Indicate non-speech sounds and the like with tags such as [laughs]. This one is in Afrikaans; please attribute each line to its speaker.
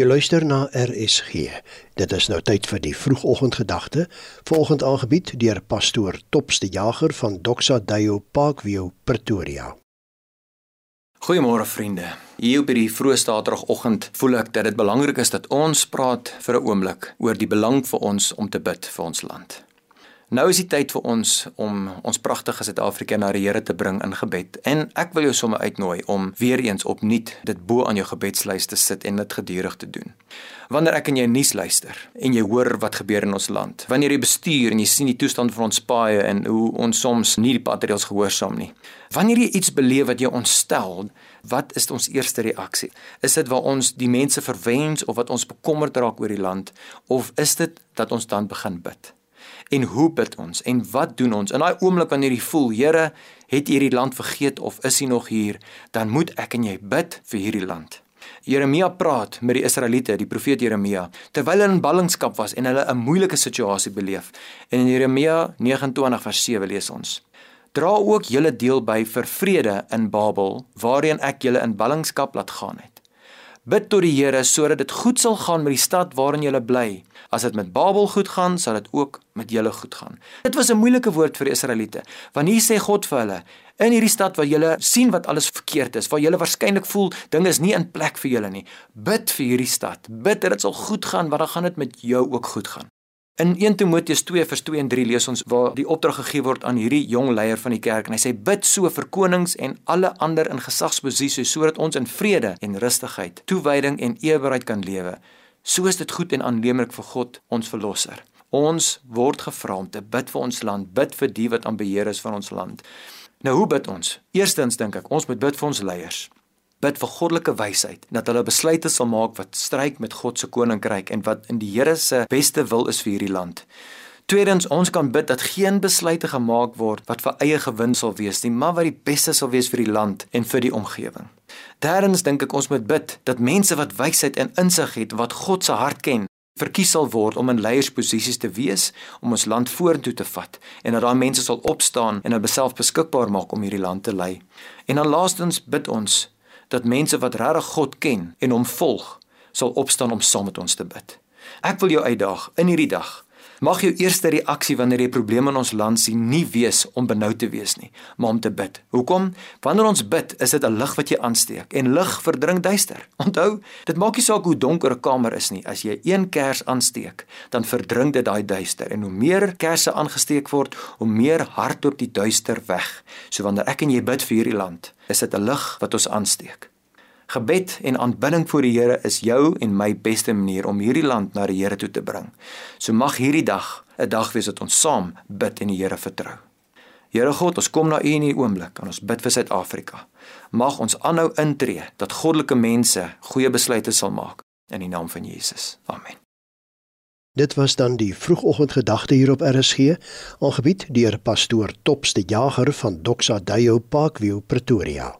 Speaker 1: Jy luister na RSG. Dit is nou tyd vir die vroegoggendgedagte, volgend aangebied deur pastoor Topste Jager van Doxa Deo Parkview Pretoria.
Speaker 2: Goeiemôre vriende. Hier op hierdie vroeë Saterdagoggend voel ek dat dit belangrik is dat ons praat vir 'n oomblik oor die belang vir ons om te bid vir ons land. Nou is die tyd vir ons om ons pragtige Suid-Afrika na die Here te bring in gebed. En ek wil jou sommer uitnooi om weer eens opnuut dit bo aan jou gebedslys te sit en dit gedurig te doen. Wanneer ek in jou nuus luister en jy hoor wat gebeur in ons land, wanneer jy bestuur en jy sien die toestand van ons paaie en hoe ons soms nie die padreëls gehoorsaam nie. Wanneer jy iets beleef wat jou ontstel, wat is ons eerste reaksie? Is dit waar ons die mense verwens of wat ons bekommerd raak oor die land of is dit dat ons dan begin bid? En hoe bid ons? En wat doen ons? In daai oomblik wanneer jy voel, Here, het U hierdie land vergeet of is U nog hier? Dan moet ek en jy bid vir hierdie land. Jeremia praat met die Israeliete, die profeet Jeremia, terwyl hulle in ballingskap was en hulle 'n moeilike situasie beleef. En in Jeremia 29 vers 7 lees ons: Dra ook julle deel by vir vrede in Babel, waarheen ek julle in ballingskap laat gaan het. Bid tot die Here sodat dit goed sal gaan met die stad waarin jy bly. As dit met Babel goed gaan, sal dit ook met julle goed gaan. Dit was 'n moeilike woord vir die Israeliete. Want hier sê God vir hulle: In hierdie stad waar julle sien wat alles verkeerd is, waar julle waarskynlik voel dinge is nie in plek vir julle nie, bid vir hierdie stad. Bid dat dit sal goed gaan, want dan gaan dit met jou ook goed gaan. In 1 Timoteus 2 vers 2 en 3 lees ons waar die opdrag gegee word aan hierdie jong leier van die kerk en hy sê bid so vir konings en alle ander in gesagsposisies sodat ons in vrede en rustigheid, toewyding en eerbaarheid kan lewe. So is dit goed en aanneemlik vir God, ons verlosser. Ons word gevra om te bid vir ons land, bid vir die wat aan beheer is van ons land. Nou hoe bid ons? Eerstens dink ek, ons moet bid vir ons leiers bid vir goddelike wysheid dat hulle besluite sal maak wat stryk met God se koninkryk en wat in die Here se beste wil is vir hierdie land. Tweedens, ons kan bid dat geen besluite gemaak word wat vir eie gewin sal wees nie, maar wat die beste sal wees vir die land en vir die omgewing. Derdens dink ek ons moet bid dat mense wat wysheid en insig het wat God se hart ken, verkies sal word om in leiersposisies te wees om ons land vorentoe te vat en dat daai mense sal opstaan en hulle self beskikbaar maak om hierdie land te lei. En dan laastens bid ons dat mense wat regtig God ken en hom volg, sal opstaan om saam met ons te bid. Ek wil jou uitdaag in hierdie dag Mag jou eerste reaksie wanneer jy probleme in ons land sien nie wees om benoud te wees nie, maar om te bid. Hoekom? Wanneer ons bid, is dit 'n lig wat jy aansteek en lig verdring duister. [laughs] Onthou, dit maak nie saak hoe donker 'n kamer is nie, as jy een kers aansteek, dan verdring dit daai duister en hoe meer kersse aangesteek word, hoe meer hardloop die duister weg. So wanneer ek en jy bid vir hierdie land, is dit 'n lig wat ons aansteek. Gebed en aanbidding voor die Here is jou en my beste manier om hierdie land na die Here toe te bring. So mag hierdie dag 'n dag wees wat ons saam bid en die Here vertrou. Here God, ons kom na U in hierdie oomblik en ons bid vir Suid-Afrika. Mag ons aanhou intree dat goddelike mense goeie besluite sal maak in die naam van Jesus. Amen.
Speaker 1: Dit was dan die vroegoggendgedagte hier op RSG, aangebied deur pastoor Topste Jager van Doxa Deo Parkview Pretoria.